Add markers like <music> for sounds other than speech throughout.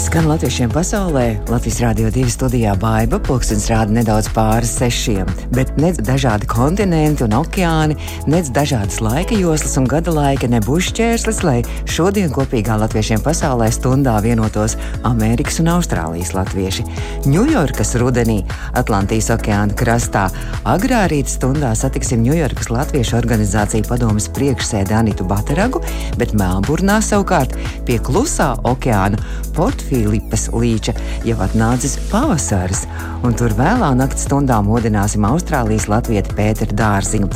Skan latviešiem pasaulē, Latvijas Rādio 2 studijā Baiva. Pūkstens rāda nedaudz pāri sešiem, bet nec dažādi kontinenti un okeāni, nec dažādas laika joslas un gada laika nebūs šķērslis, lai šodien kopīgā latviešiem pasaulē stundā vienotos Amerikas un Austrālijas latvieši. Ņujorkas rudenī Atlantijas okeāna krastā agrā rīta stundā satiksim Ņujorkas latviešu organizāciju padomas priekšsēdi Anitu Bateragu, bet Melburnā savukārt pie klusā okeāna portfeļa Filipas līča jau atnācis pavasaris, un tur vēlā naktas stundā modināsim Austrālijas latvieti Pēteru Dārziņu.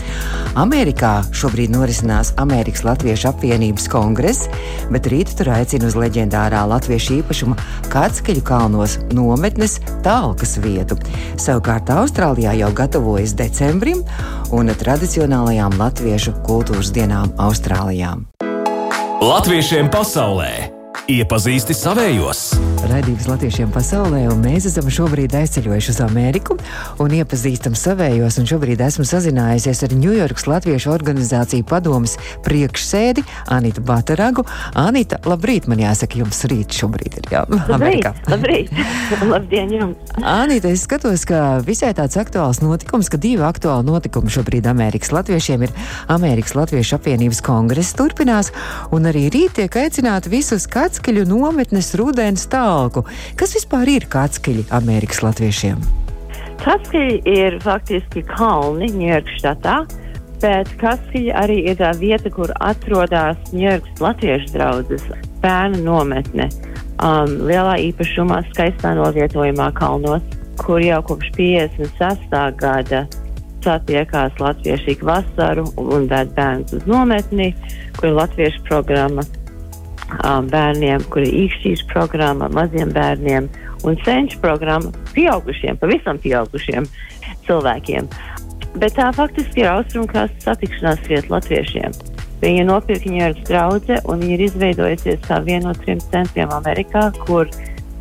Amerikā šobrīd norisinās Amerikas Latviešu apvienības kongress, bet rīt tur aicina uz leģendārā latviešu īpašuma Kādskeļu kalnos nometnes talkas vietu. Savukārt Austrālijā jau gatavojas decembrim un tradicionālajām latviešu kultūras dienām Austrālijā. Latviešiem pasaulē! Iepazīsti savējos! Radījums Latviešiem pasaulē, un mēs esam šobrīd aizceļojuši uz Ameriku un iepazīstam savējos. Šobrīd esmu sazinājusies ar Ņujorkas Latviešu organizāciju padomus priekšsēdi Anitu Bataragu. Anita, labrīt, man jāsaka, jums rīt šobrīd ir jā, labrīt, labrīt. <laughs> Labdien jums! Anita, es skatos, ka visai tāds aktuāls notikums, ka divi aktuāli notikumi šobrīd Amerikas latviešiem ir Amerikas Latviešu apvienības kongress turpinās, un arī rīt tiek aicināti visus kāds Kādskeļu nometnes rudens talku. Kas vispār ir kādskeļi Amerikas latviešiem? Kādskeļi ir faktiski kalni Ņujorkas štatā. Bet Kaskija arī ir tā vieta, kur atrodas Ņujorkas latviešu draugs bērnu nometne. Um, lielā īpašumā, skaistā novietojumā kalnos, kur jau kopš 56. gada satiekās latvieši ik vasaru un ved bērnus uz nometni, kur ir latviešu programma bērniem, kur ir īkšķīs programma maziem bērniem un senču programma pieaugušiem, pavisam pieaugušiem cilvēkiem. Bet tā faktiski ir austrumkrasta satikšanās vieta latviešiem. Viņa nopirka Ņujorkas draugu un viņa ir izveidojusies kā viena no trim centriem Amerikā, kur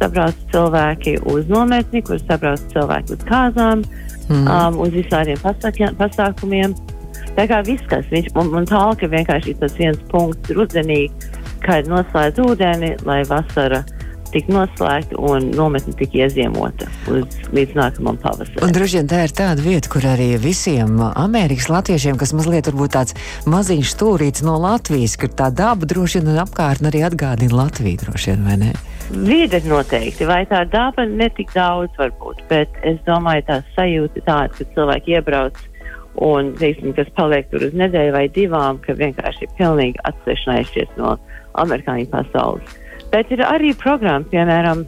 sabrauc cilvēki uz nometni, kur sabrauc cilvēki uz kāzām, mm. um, uz visādiem pasākumiem. Tā kā viss, kas viņš man, man tālāk ir vienkārši tas viens punkts rudenī, kad noslēdz ūdeni, lai vasara tika noslēgta un nometne tika ieziemota uz, līdz nākamajam pavasarim. Un droši vien tā ir tāda vieta, kur arī visiem Amerikas latviešiem, kas mazliet varbūt tāds maziņš stūrīts no Latvijas, kur tā daba droši vien apkārtnē arī atgādina Latviju, droši vien, vai ne? Vide noteikti, vai tā daba netik daudz varbūt, bet es domāju, tā sajūta tāda, ka cilvēki iebrauc un, teiksim, kas paliek tur uz nedēļu vai divām, ka vienkārši ir pilnīgi atsevišķinājušies no amerikāņu pasaules. Bet ir arī programma, piemēram,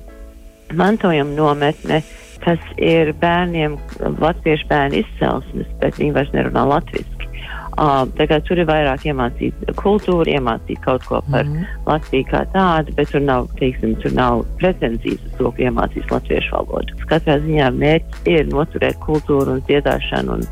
mantojuma nometne, kas ir bērniem, latviešu bērnu izcelsmes, bet viņi vairs nerunā latviešu. Uh, tur ir vairāk iemācīt kultūru, iemācīt kaut ko par mm -hmm. Latviju kā tādu, bet tur nav, teiksim, tur nav pretenzijas uz to, ka iemācīs latviešu valodu. Katrā ziņā mērķis ir noturēt kultūru un dziedāšanu un,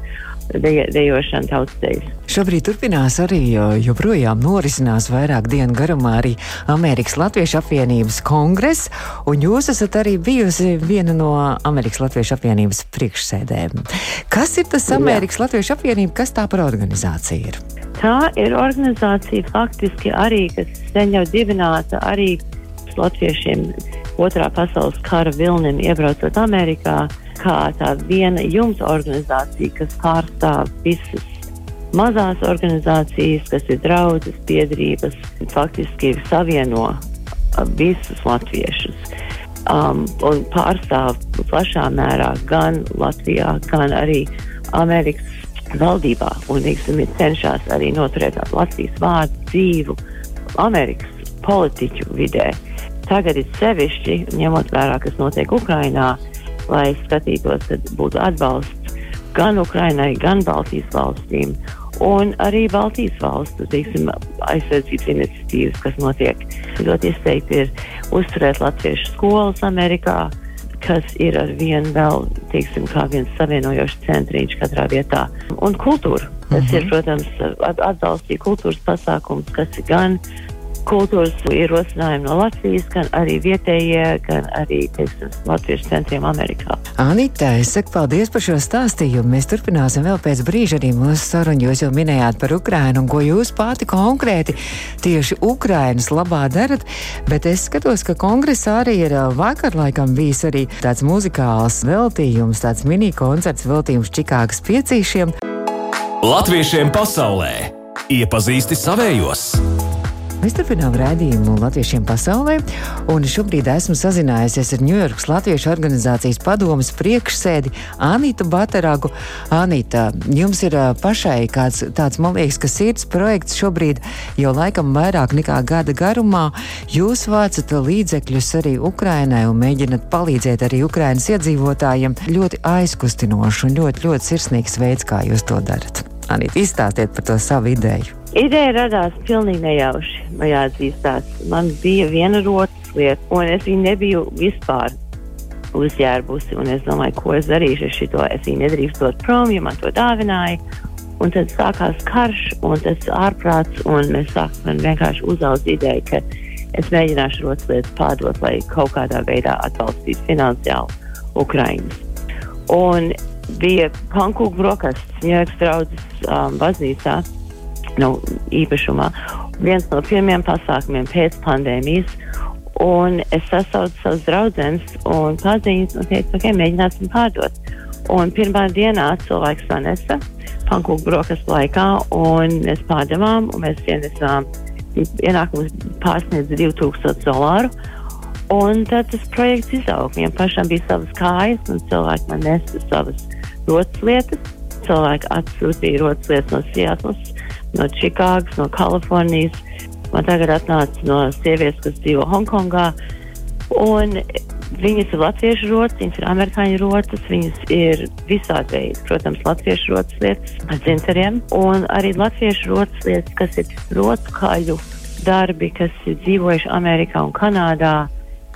dejošana tautsdejas. Šobrīd turpinās arī joprojām norisinās vairāk dienu garumā arī Amerikas Latviešu apvienības kongress, un jūs esat arī bijusi viena no Amerikas Latviešu apvienības priekšsēdēm. Kas ir tas Amerikas Jā. Latviešu apvienība, kas tā par organizāciju ir? Tā ir organizācija faktiski arī, kas sen jau dibināta arī latviešiem otrā pasaules kara vilnim iebraucot Amerikā kā tā viena jumta organizācija, kas pārstāv visas mazās organizācijas, kas ir draudzes, biedrības, faktiski savieno visus latviešus. Um, un pārstāv plašā mērā gan Latvijā, gan arī Amerikas valdībā. Un teiksim, cenšas arī noturēt Latvijas vārdu dzīvu Amerikas politiķu vidē. Tagad ir sevišķi, ņemot vērā, kas notiek Ukrajinā, lai skatītos, ka būtu atbalsts gan Ukrainai, gan Baltijas valstīm. Un arī Baltijas valstu teiksim, aizsardzības iniciatīvas, kas notiek. Ļoti izteikti ir uzturēt latviešu skolas Amerikā, kas ir ar vienu vēl, teiksim, kā viens savienojošs centriņš katrā vietā. Un kultūra. Tas mm -hmm. ir, protams, atbalstīt kultūras pasākums, kas ir gan kultūras ierosinājumi no Latvijas, gan arī vietējie, gan arī teiksim, Latvijas centriem Amerikā. Anita, es saku paldies par šo stāstījumu. Mēs turpināsim vēl pēc brīža arī mūsu sarunu. Jūs jau minējāt par Ukrainu un ko jūs pati konkrēti tieši Ukrainas labā darat, bet es skatos, ka kongresā arī ir vakar laikam bijis arī tāds muzikāls veltījums, tāds mini koncerts veltījums Čikāgas piecīšiem. Latviešiem pasaulē iepazīsti savējos! Mēs turpinām rādījumu Latviešiem pasaulē, un šobrīd esmu sazinājusies ar Ņujorkas Latviešu organizācijas padomas priekšsēdi Anītu Bateragu. Anīta, jums ir pašai kāds tāds, man liekas, ka sirds projekts šobrīd jau laikam vairāk nekā gada garumā. Jūs vācat līdzekļus arī Ukrainai un mēģinat palīdzēt arī Ukrainas iedzīvotājiem. Ļoti aizkustinoši un ļoti, ļoti sirsnīgs veids, kā jūs to darat. Anīt, izstāstiet par to savu ideju. Ideja radās pilnīgi nejauši. Man jāatzīstās, man bija viena rotas lieta, un es viņu nebiju vispār uzģērbusi. Es domāju, ko es darīšu ar šo. Es viņu nedrīkstu dot prom, jo man to dāvināja. Un tad sākās karš, un tas ārprāts, un mēs sākām vienkārši uzaugt ideju, ka es mēģināšu rotas lietas pārdot, lai kaut kādā veidā atbalstītu finansiāli Ukraiņus. Un bija pankūku brokastis Ņujorkas draudzes um, baznīcā nu, īpašumā. Viens no pirmajiem pasākumiem pēc pandēmijas. Un es sasaucu savus draugus un paziņas un teicu, ok, mēģināsim pārdot. Un pirmā dienā cilvēks sanesa pankūku brokastu laikā, un mēs pārdevām, un mēs ienesām ienākumus pārsniedz 2000 dolāru. Un tad tas projekts izauga. Viņam pašam bija savas kājas, un cilvēki man nesa savas rotas lietas. Cilvēki atsūtīja rotas lietas no Seattles, no Čikāgas, no Kalifornijas. Man tagad atnāca no sievietes, kas dzīvo Hongkongā. Un viņas ir latviešu rotas, viņas ir amerikāņu rotas, viņas ir visādi veidi. Protams, latviešu rotas lietas ar dzinteriem, un arī latviešu rotas lietas, kas ir rotkaļu darbi, kas ir dzīvojuši Amerikā un Kanādā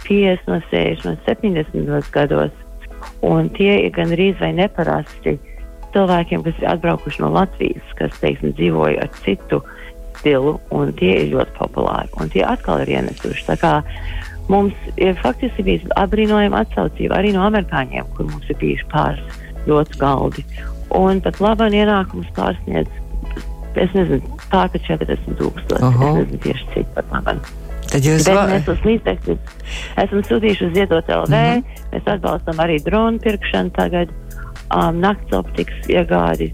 50, no 60, no 70 gados. Un tie ir gan rīz vai neparasti cilvēkiem, kas ir atbraukuši no Latvijas, kas, teiksim, dzīvoja ar citu stilu, un tie ir ļoti populāri, un tie atkal ir ienesuši. Mums ir faktiski bijis apbrīnojama atsaucība arī no amerikāņiem, kur mums ir bijuši pāris ļoti galdi. Un pat labāk ienākums pārsniedz, es nezinu, pār 40 tūkstoši. Es nezinu tieši cik pat labāk. Tad jūs varat. Mēs esam sūtījuši uz Ziedot LV. Mm -hmm. Mēs atbalstam arī dronu pirkšanu tagad um, nakts optikas iegādi.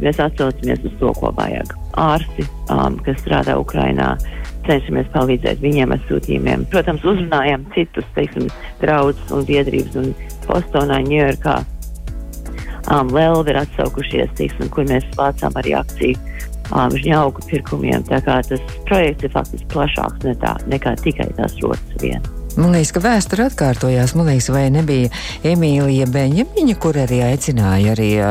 Mēs atsaucamies uz to, ko vajag. Ārsti, um, kas strādā Ukrajinā, cenšamies palīdzēt viņiem ar sūtījumiem. Protams, uzrunājam citus, teiksim, draugus un biedrības un Bostonā, Ņujorkā. Um, Lelvi ir atsaukušies, teiksim, kur mēs vācām arī akciju um, žņaugu pirkumiem. Tā kā tas projekts ir faktiski plašāks ne tā, nekā tikai tās rotas viena. Man liekas, ka vēsture atkārtojās. Man liekas, vai nebija Emīlija Beņemiņa, kur arī aicināja arī jā,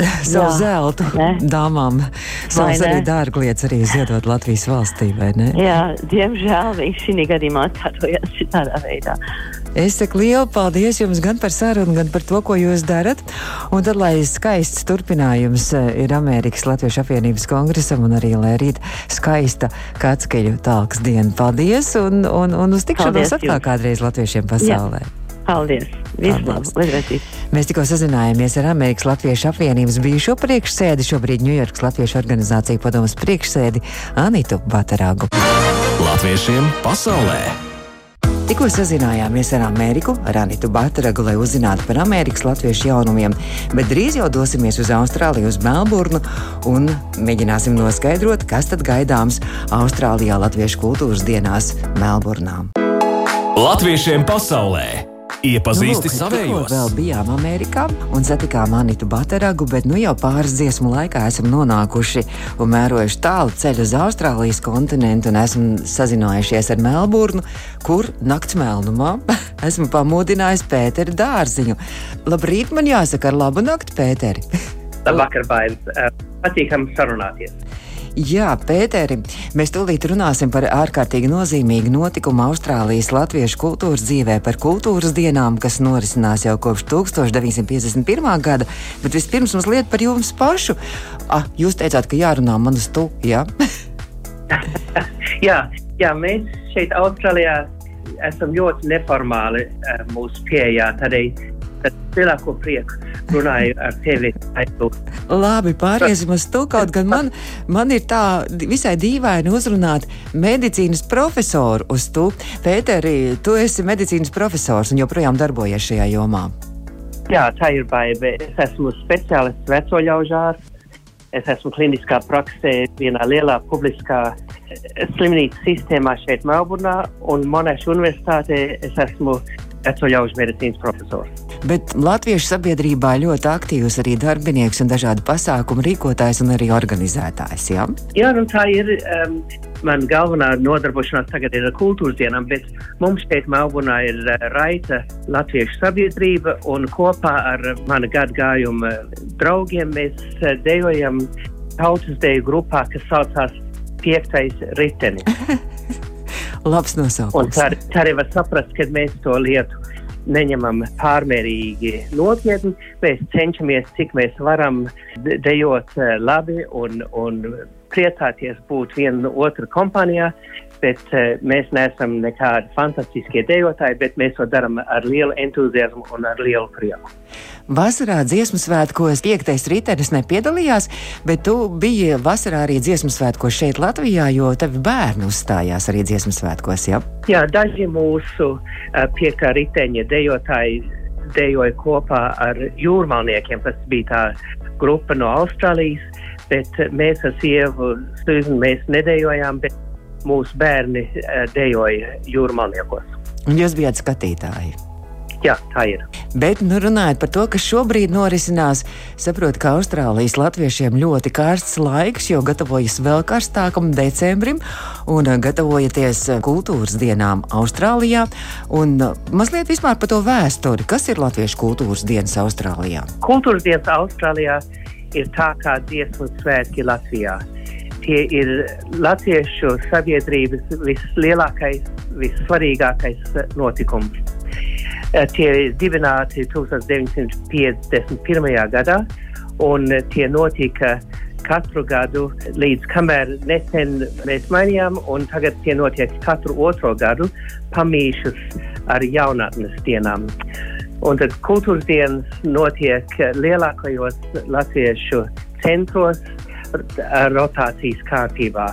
<laughs> savu jā, zeltu ne? dāmām, savas arī dārglietas arī ziedot Latvijas valstī, vai ne? Jā, diemžēl viņš šī gadījumā atkārtojās šitādā veidā. Es saku lielu paldies jums gan par sarunu, gan par to, ko jūs darat. Un tad, lai skaists turpinājums eh, ir Amerikas Latviešu apvienības kongresam un arī, lai rīt skaista Katskeļu talks diena. Paldies un, un, un uz tikšanos atkal kādreiz Latviešiem pasaulē. Jā. Paldies! Vislabāk! Mēs tikko sazinājāmies ar Amerikas Latviešu apvienības bijušo priekšsēdi, šobrīd Ņujorkas Latviešu organizāciju padomas priekšsēdi Anitu Batarāgu. Latviešiem pasaulē! Tikko sazinājāmies ar Ameriku, ar Anitu Batragu, lai uzzinātu par Amerikas latviešu jaunumiem, bet drīz jau dosimies uz Austrāliju, uz Melburnu un mēģināsim noskaidrot, kas tad gaidāms Austrālijā Latviešu kultūras dienās Melburnā. Latviešiem pasaulē! Iepazīsti nu, savējos. Vēl bijām Amerikā un satikām Anitu Bateragu, bet nu jau pāris dziesmu laikā esam nonākuši un mērojuši tālu ceļu uz Austrālijas kontinentu un esam sazinājušies ar Melburnu, kur nakts melnumā <laughs> esmu pamodinājis Pēteri Dārziņu. Labrīt, man jāsaka ar labu nakti, Pēteri! Labvakar, Baids! Patīkam sarunāties! Jā, Pēteri, mēs tūlīt runāsim par ārkārtīgi nozīmīgu notikumu Austrālijas latviešu kultūras dzīvē, par kultūras dienām, kas norisinās jau kopš 1951. gada. Bet vispirms mums lieta par jums pašu. Ah, jūs teicāt, ka jārunā man uz tu, jā? <laughs> Jā, jā, mēs šeit Austrālijā esam ļoti neformāli uh, mūsu pieejā. Tādēļ tad lielāko prieku runāju ar tevi. Labi, pāriesim uz to. Kaut gan man, man ir tā visai dīvaini uzrunāt medicīnas profesoru uz to. Pēteri, tu esi medicīnas profesors un joprojām darbojies šajā jomā. Jā, tā ir baigta. Es esmu speciālists veco ļaužu ārsts. Es esmu kliniskā praksē vienā lielā publiskā slimnīcas sistēmā šeit, Melburnā, un Monašu universitātē es esmu veco ļaužu medicīnas profesors. Bet latviešu sabiedrībā ļoti aktīvs arī darbinieks un dažādu pasākumu rīkotājs un arī organizētājs. Ja? Jā, nu tā ir. Um, Man galvenā nodarbošanās tagad ir ar kultūras dienām, bet mums šeit Melburnā ir uh, raita latviešu sabiedrība un kopā ar mani gadu gājumu draugiem mēs uh, dejojam tautas deju grupā, kas saucās Piektais ritenis. <laughs> Labs nosaukums. Tā, tā arī var saprast, ka mēs to lietu neņemam pārmērīgi nopietni. Mēs cenšamies, cik mēs varam dejot eh, labi un, un priecāties būt viena otra kompānijā, bet uh, mēs neesam nekādi fantastiskie dejotāji, bet mēs to darām ar lielu entuziasmu un ar lielu prieku. Vasarā dziesmu svētkos piektais ritenis nepiedalījās, bet tu biji vasarā arī dziesmu svētkos šeit Latvijā, jo tavi bērni uzstājās arī dziesmu svētkos, jā? Jā, daži mūsu uh, piekā riteņa dejotāji dejoja kopā ar jūrmalniekiem, kas bija tā grupa no Austrālijas, bet mēs ar sievu Susan mēs nedējojām, bet mūsu bērni uh, dejoja jūrmalniekos. Un jūs bijat skatītāji? Jā, tā ir. Bet, nu, runājot par to, kas šobrīd norisinās, saprotu, ka Austrālijas latviešiem ļoti karsts laiks, jo gatavojas vēl karstākam decembrim un uh, gatavojaties uh, kultūras dienām Austrālijā. Un mazliet vispār par to vēsturi, kas ir Latviešu kultūras dienas Austrālijā. Kultūras dienas Austrālijā ir tā kā dziesmu svētki Latvijā. Tie ir latviešu sabiedrības vislielākais, vissvarīgākais notikums. Eh, tie ir dibināti 1951. gadā, un tie notika katru gadu līdz kamēr nesen mēs mainījām, un tagad tie notiek katru otro gadu pamīšus ar jaunatnes dienām. Un tad kultūras dienas notiek lielākajos latviešu centros rotācijas kārtībā.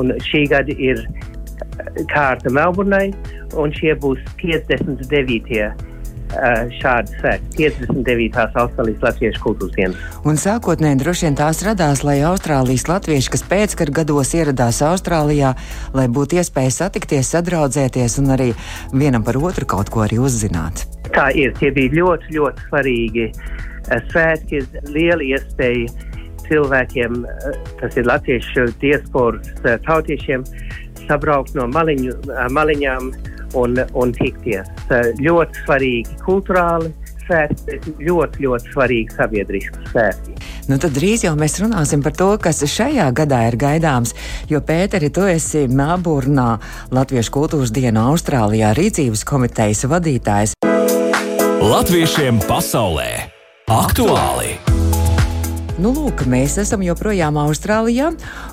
Un šī gada ir kārta Melburnai, un šie būs 59. Uh, šādi svētki, 59. Austrālijas Latviešu kultūras dienas. Un sākotnēji droši vien tās radās, lai Austrālijas latvieši, kas pēckara gados ieradās Austrālijā, lai būtu iespēja satikties, sadraudzēties un arī vienam par otru kaut ko arī uzzināt. Tā ir, tie bija ļoti, ļoti svarīgi uh, svētki, liela iespēja cilvēkiem, tas ir latviešu diasporas uh, tautiešiem, sabraukt no maliņu, maliņām un, un tikties. Ļoti svarīgi kultūrāli svētki, ļoti, ļoti svarīgi sabiedriski svētki. Nu, tad drīz jau mēs runāsim par to, kas šajā gadā ir gaidāms. Jo, Pēteri, tu esi Melburnā Latviešu kultūras dienu Austrālijā rīcības komitejas vadītājs. Latviešiem pasaulē aktuāli! aktuāli. Nu, lūk, mēs esam joprojām Austrālijā,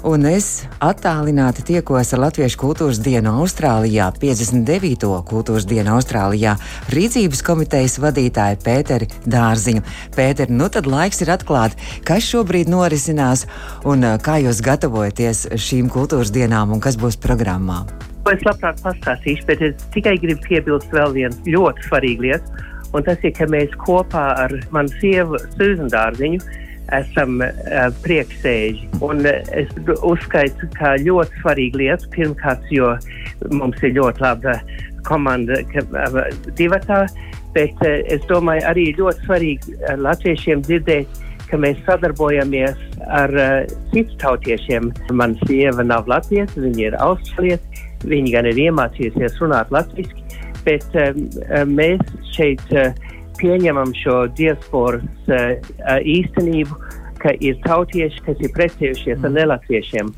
un es attālināti tiekos ar Latviešu kultūras dienu Austrālijā, 59. kultūras dienu Austrālijā, rīcības komitejas vadītāju Pēteri Dārziņu. Pēteri, nu tad laiks ir atklāt, kas šobrīd norisinās un kā jūs gatavojaties šīm kultūras dienām un kas būs programmā. Es labprāt pastāstīšu, bet es tikai gribu piebilst vēl vienu ļoti svarīgu lietu, un tas ir, ka mēs kopā ar manu sievu Sūzanu Dārziņu esam uh, priekšsēži. Un uh, es uzskaitu, ka ļoti svarīga lieta, pirmkārt, jo mums ir ļoti laba komanda uh, divatā, bet uh, es domāju, arī ļoti svarīgi uh, latviešiem dzirdēt, ka mēs sadarbojamies ar uh, citu tautiešiem. Mana sieva nav latvieta, viņa ir australieta, viņa gan ir iemācījusies runāt latviski, bet um, mēs šeit uh, pieņemam šo diasporas uh, īstenību, ka ir tautieši, kas ir precējušies mm. ar nelatviešiem.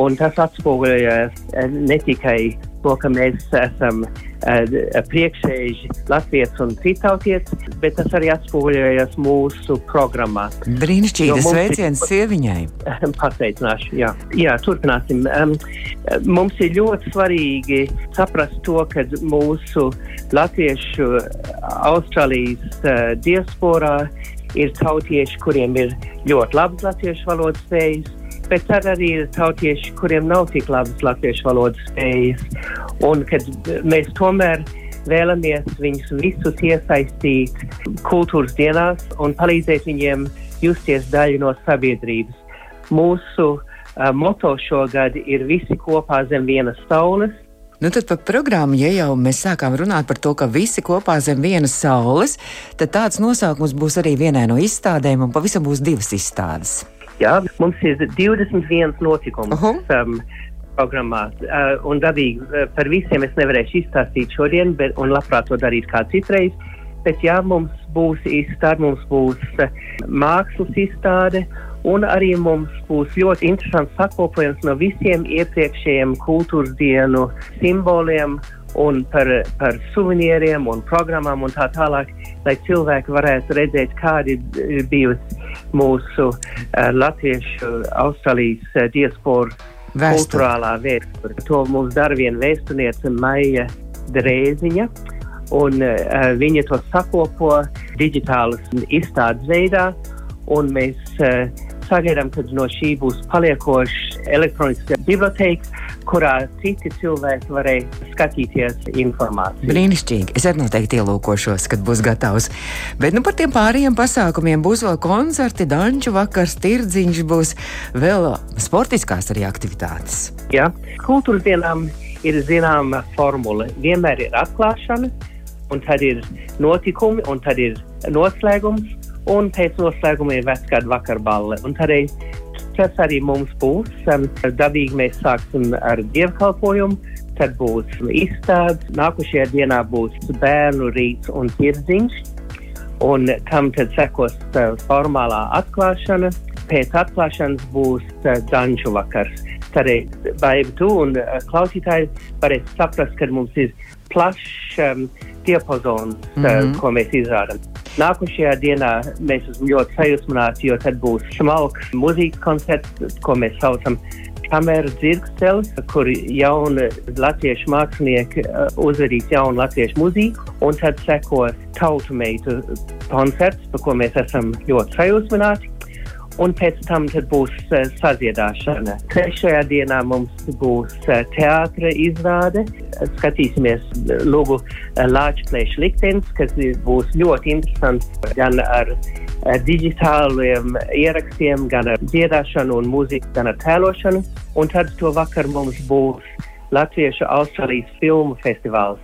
Un tas atspoguļojas ne tikai to, ka mēs esam uh, priekšēji latvieši un citautietis, bet tas arī atspoguļojas mūsu programmā. Brīnišķīgi, sveiciens sieviņai. <laughs> Pateicināšu, jā. jā, turpināsim. Um, mums ir ļoti svarīgi saprast to, ka mūsu latviešu Austrālijas uh, diasporā ir tautieši, kuriem ir ļoti labas latviešu valodas spējas, bet tad arī ir tautieši, kuriem nav tik labas latviešu valodas spējas. Un kad mēs tomēr vēlamies viņus visus iesaistīt kultūras dienās un palīdzēt viņiem justies daļu no sabiedrības. Mūsu uh, moto šogad ir visi kopā zem vienas saules. Nu, tad par programmu, ja jau mēs sākām runāt par to, ka visi kopā zem vienas saules, tad tāds nosaukums būs arī vienai no izstādēm, un pavisam būs divas izstādes. Jā, mums ir 21 notikums. Uh -huh. um, programmā. Uh, un dabīgi uh, par visiem es nevarēšu izstāstīt šodien, bet, un labprāt to darīt kā citreiz. Bet jā, mums būs izstāde, mums būs uh, mākslas izstāde, un arī mums būs ļoti interesants sakopojums no visiem iepriekšējiem kultūras dienu simboliem un par, par suvenieriem un programmām un tā tālāk, lai cilvēki varētu redzēt, kāda ir bijusi mūsu uh, latviešu Austrālijas uh, diasporas kultūrālā vēsture. To mums dara viena vēsturniece Maija Drēziņa. Un uh, viņa to sakopo digitālas izstādes veidā, un mēs uh, sagaidām, ka no šī būs paliekošs elektronisks bibliotēks, kurā citi cilvēki varēs skatīties informāciju. Brīnišķīgi. Es arī noteikti ielūkošos, kad būs gatavs. Bet nu, par tiem pārējiem pasākumiem būs vēl koncerti, danču vakars, tirdziņš, būs vēl sportiskās arī aktivitātes. Jā, kultūras dienām ir zināma formula. Vienmēr ir atklāšana, un tad ir notikumi, un tad ir noslēgums un pēc noslēguma ir vecgada vakarballe. Tas arī mums būs. Um, dabīgi mēs sāksim ar dievkalpojumu, tad būs izstādes, nākošajā dienā būs bērnu rīts un tirdziņš, un tam tad sekos uh, formālā atklāšana. Pēc atklāšanas būs uh, danču vakars. Tādēļ baigi tu un uh, klausītāji varēs saprast, ka mums ir plašs um, diapazons, mm -hmm. uh, ko mēs izrādām. Nākošajā dienā mēs esam ļoti sajūsmināti, jo tad būs smalks mūzikas koncerts, ko mēs saucam kameras dzirkstelis, kur jauni latviešu mākslinieki uh, uzvedīs jaunu latviešu mūziku, un tad sekos tautu meitu koncerts, par ko mēs esam ļoti sajūsmināti un pēc tam būs uh, sadziedāšana. Trešajā dienā mums būs uh, teātris izrāde. Skatīsimies uh, Lūgu uh, Lāčplēša liktenis, kas būs ļoti interesants gan ar uh, digitāliem ierakstiem, gan ar dziedāšanu un mūziku, gan ar tēlošanu. Un tad to vakar mums būs Latviešu Austrālijas filmu festivāls,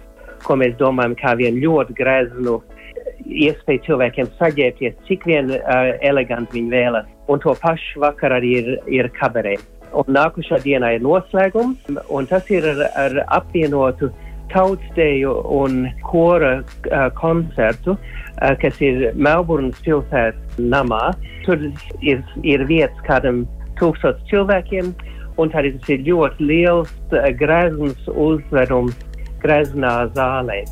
ko mēs domājam kā vienu ļoti greznu iespēju cilvēkiem saģērbties, cik vien uh, eleganti viņi vēlas. Un to pašu vakar arī ir, ir kabarē. Un nākošā dienā ir noslēgums, un tas ir ar, ar apvienotu tautsteju un kora uh, koncertu, uh, kas ir Melburnas pilsētas namā. Tur ir, ir vietas kādam tūkstots cilvēkiem, un tas ir ļoti liels, uh, grezns uzvedums greznā zālē.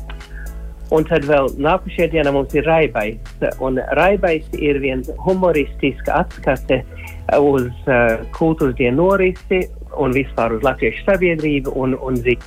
Un tad vēl nākošajā dienā mums ir raibais. Un raibais ir viens humoristiska atskate uz uh, kultūras dienu norisi un vispār uz latviešu sabiedrību un, un zik.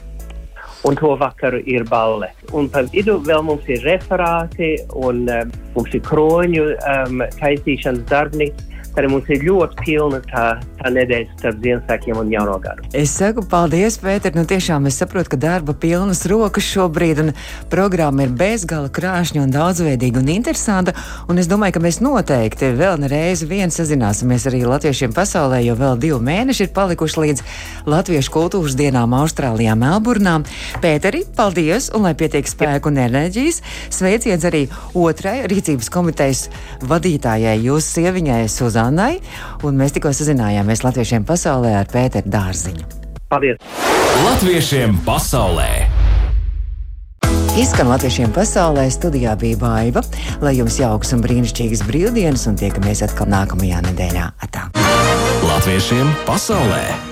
Un to vakaru ir balle. Un pa vidu vēl mums ir referāti un um, mums ir kroņu um, taisīšanas darbnīca arī mums ir ļoti pilna tā, tā nedēļa starp Ziemassvētkiem un Jauno gadu. Es saku paldies, Pēter. Nu, tiešām es saprotu, ka darba pilnas rokas šobrīd, un programma ir bezgala krāšņa un daudzveidīga un interesanta. Un es domāju, ka mēs noteikti vēl reizi vien sazināsimies arī latviešiem pasaulē, jo vēl divi mēneši ir palikuši līdz Latviešu kultūras dienām Austrālijā, Melburnā. Pēteri, paldies, un lai pietiek spēku un enerģijas, sveiciens arī otrai rīcības komitejas vadītājai, jūsu sieviņai Suzanai. Annai, un mēs tikko sazinājāmies Latviešiem pasaulē ar Pēteru Dārziņu. Paldies! Latviešiem pasaulē! Izskan latviešiem pasaulē, studijā bija baiva, lai jums jauks un brīnišķīgas brīvdienas, un tiekamies atkal nākamajā nedēļā. Atā. Latviešiem pasaulē!